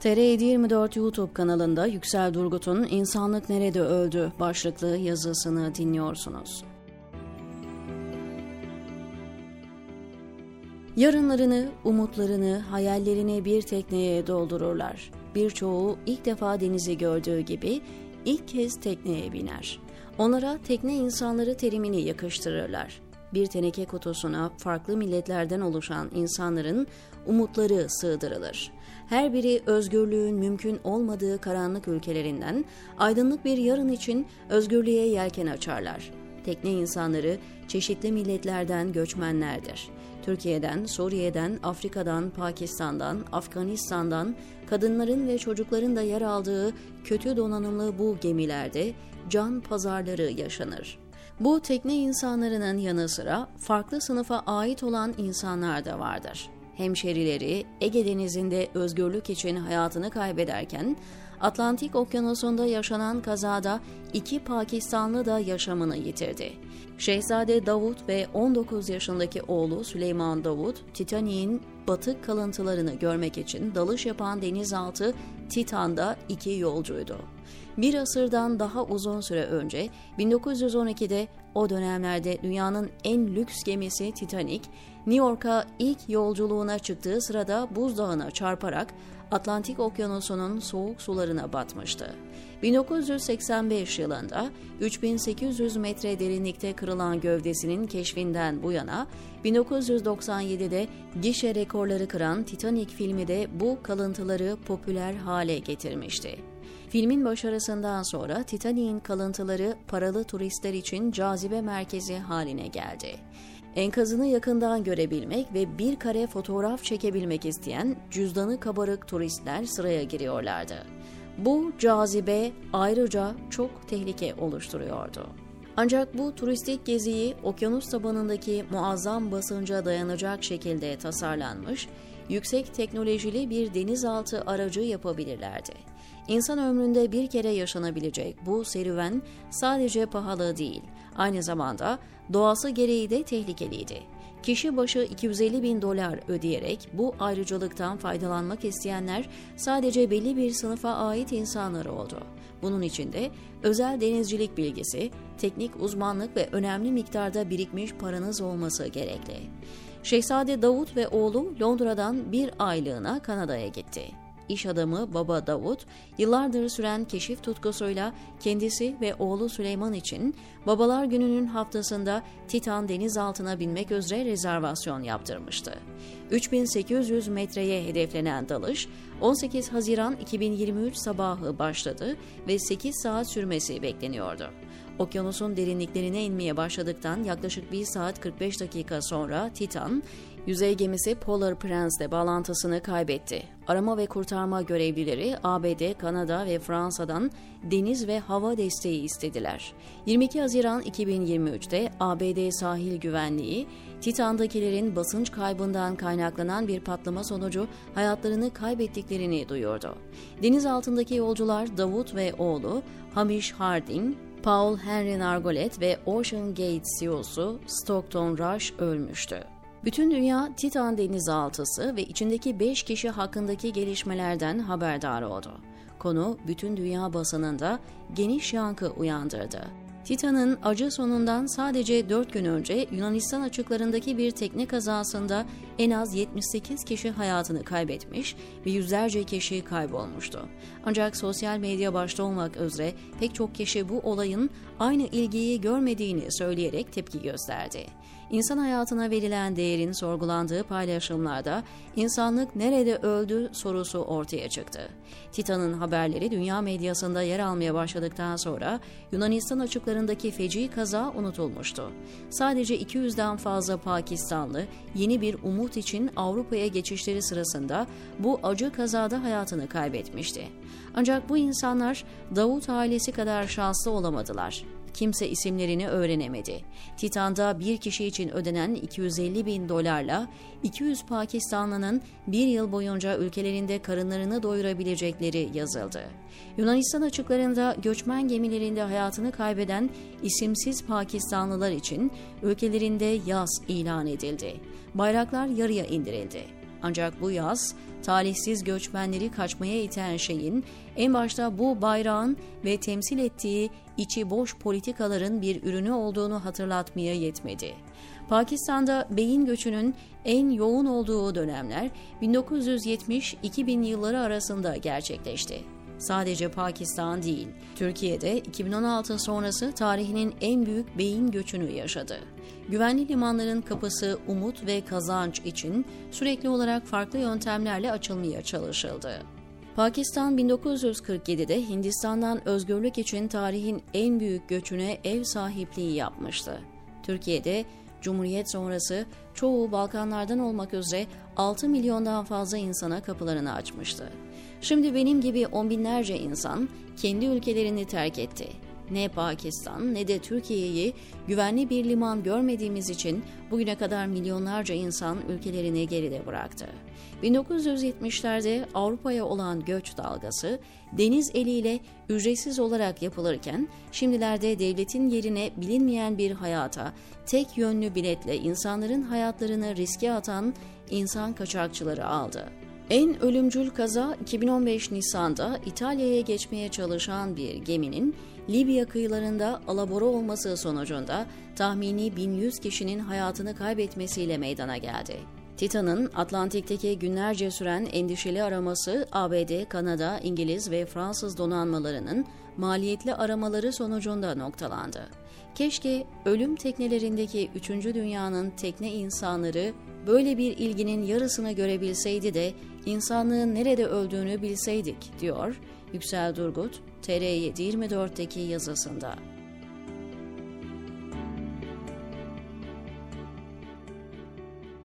TR724 YouTube kanalında Yüksel Durgut'un İnsanlık Nerede Öldü başlıklı yazısını dinliyorsunuz. Yarınlarını, umutlarını, hayallerini bir tekneye doldururlar. Birçoğu ilk defa denizi gördüğü gibi ilk kez tekneye biner. Onlara tekne insanları terimini yakıştırırlar bir teneke kutusuna farklı milletlerden oluşan insanların umutları sığdırılır. Her biri özgürlüğün mümkün olmadığı karanlık ülkelerinden aydınlık bir yarın için özgürlüğe yelken açarlar. Tekne insanları çeşitli milletlerden göçmenlerdir. Türkiye'den, Suriye'den, Afrika'dan, Pakistan'dan, Afganistan'dan kadınların ve çocukların da yer aldığı kötü donanımlı bu gemilerde can pazarları yaşanır. Bu tekne insanlarının yanı sıra farklı sınıfa ait olan insanlar da vardır. Hemşerileri Ege Denizi'nde özgürlük için hayatını kaybederken Atlantik Okyanusu'nda yaşanan kazada iki Pakistanlı da yaşamını yitirdi. Şehzade Davut ve 19 yaşındaki oğlu Süleyman Davut, Titanik'in batık kalıntılarını görmek için dalış yapan denizaltı Titan'da iki yolcuydu. Bir asırdan daha uzun süre önce 1912'de o dönemlerde dünyanın en lüks gemisi Titanic, New York'a ilk yolculuğuna çıktığı sırada buzdağına çarparak Atlantik Okyanusu'nun soğuk sularına batmıştı. 1985 yılında 3800 metre derinlikte kırılan gövdesinin keşfinden bu yana 1997'de gişe rekorları kıran Titanic filmi de bu kalıntıları popüler hale getirmişti. Filmin başarısından sonra Titanic'in kalıntıları paralı turistler için cazibe merkezi haline geldi. Enkazını yakından görebilmek ve bir kare fotoğraf çekebilmek isteyen cüzdanı kabarık turistler sıraya giriyorlardı. Bu cazibe ayrıca çok tehlike oluşturuyordu. Ancak bu turistik geziyi okyanus tabanındaki muazzam basınca dayanacak şekilde tasarlanmış, yüksek teknolojili bir denizaltı aracı yapabilirlerdi. İnsan ömründe bir kere yaşanabilecek bu serüven sadece pahalı değil, aynı zamanda doğası gereği de tehlikeliydi. Kişi başı 250 bin dolar ödeyerek bu ayrıcalıktan faydalanmak isteyenler sadece belli bir sınıfa ait insanlar oldu. Bunun içinde özel denizcilik bilgisi, teknik uzmanlık ve önemli miktarda birikmiş paranız olması gerekli. Şehzade Davut ve oğlu Londra'dan bir aylığına Kanada'ya gitti iş adamı Baba Davut, yıllardır süren keşif tutkusuyla kendisi ve oğlu Süleyman için Babalar Günü'nün haftasında Titan denizaltına binmek üzere rezervasyon yaptırmıştı. 3800 metreye hedeflenen dalış 18 Haziran 2023 sabahı başladı ve 8 saat sürmesi bekleniyordu. Okyanusun derinliklerine inmeye başladıktan yaklaşık 1 saat 45 dakika sonra Titan, yüzey gemisi Polar Prince'le bağlantısını kaybetti. Arama ve kurtarma görevlileri ABD, Kanada ve Fransa'dan deniz ve hava desteği istediler. 22 Haziran 2023'te ABD sahil güvenliği, Titan'dakilerin basınç kaybından kaynaklanan bir patlama sonucu hayatlarını kaybettiklerini duyurdu. Deniz altındaki yolcular Davut ve oğlu Hamish Harding, Paul Henry Nargolet ve Ocean Gate CEO'su Stockton Rush ölmüştü. Bütün dünya Titan denizaltısı ve içindeki 5 kişi hakkındaki gelişmelerden haberdar oldu. Konu bütün dünya basınında geniş yankı uyandırdı. Titan'ın acı sonundan sadece 4 gün önce Yunanistan açıklarındaki bir tekne kazasında en az 78 kişi hayatını kaybetmiş ve yüzlerce kişi kaybolmuştu. Ancak sosyal medya başta olmak üzere pek çok kişi bu olayın aynı ilgiyi görmediğini söyleyerek tepki gösterdi. İnsan hayatına verilen değerin sorgulandığı paylaşımlarda insanlık nerede öldü sorusu ortaya çıktı. Titan'ın haberleri dünya medyasında yer almaya başladıktan sonra Yunanistan açıklarındaki feci kaza unutulmuştu. Sadece 200'den fazla Pakistanlı yeni bir umut için Avrupa'ya geçişleri sırasında bu acı kazada hayatını kaybetmişti. Ancak bu insanlar Davut ailesi kadar şanslı olamadılar. Kimse isimlerini öğrenemedi. Titan'da bir kişi için ödenen 250 bin dolarla 200 Pakistanlının bir yıl boyunca ülkelerinde karınlarını doyurabilecekleri yazıldı. Yunanistan açıklarında göçmen gemilerinde hayatını kaybeden isimsiz Pakistanlılar için ülkelerinde yaz ilan edildi. Bayraklar yarıya indirildi. Ancak bu yaz talihsiz göçmenleri kaçmaya iten şeyin en başta bu bayrağın ve temsil ettiği içi boş politikaların bir ürünü olduğunu hatırlatmaya yetmedi. Pakistan'da beyin göçünün en yoğun olduğu dönemler 1970-2000 yılları arasında gerçekleşti. Sadece Pakistan değil, Türkiye'de 2016 sonrası tarihinin en büyük beyin göçünü yaşadı. Güvenli limanların kapısı umut ve kazanç için sürekli olarak farklı yöntemlerle açılmaya çalışıldı. Pakistan 1947'de Hindistan'dan özgürlük için tarihin en büyük göçüne ev sahipliği yapmıştı. Türkiye'de Cumhuriyet sonrası çoğu Balkanlardan olmak üzere 6 milyondan fazla insana kapılarını açmıştı. Şimdi benim gibi on binlerce insan kendi ülkelerini terk etti. Ne Pakistan ne de Türkiye'yi güvenli bir liman görmediğimiz için bugüne kadar milyonlarca insan ülkelerini geride bıraktı. 1970'lerde Avrupa'ya olan göç dalgası deniz eliyle ücretsiz olarak yapılırken şimdilerde devletin yerine bilinmeyen bir hayata tek yönlü biletle insanların hayatlarını riske atan insan kaçakçıları aldı. En ölümcül kaza 2015 Nisan'da İtalya'ya geçmeye çalışan bir geminin Libya kıyılarında alabora olması sonucunda tahmini 1100 kişinin hayatını kaybetmesiyle meydana geldi. Titan'ın Atlantik'teki günlerce süren endişeli araması ABD, Kanada, İngiliz ve Fransız donanmalarının maliyetli aramaları sonucunda noktalandı. Keşke ölüm teknelerindeki 3. dünyanın tekne insanları böyle bir ilginin yarısını görebilseydi de insanlığın nerede öldüğünü bilseydik, diyor Yüksel Durgut, TR724'teki yazısında.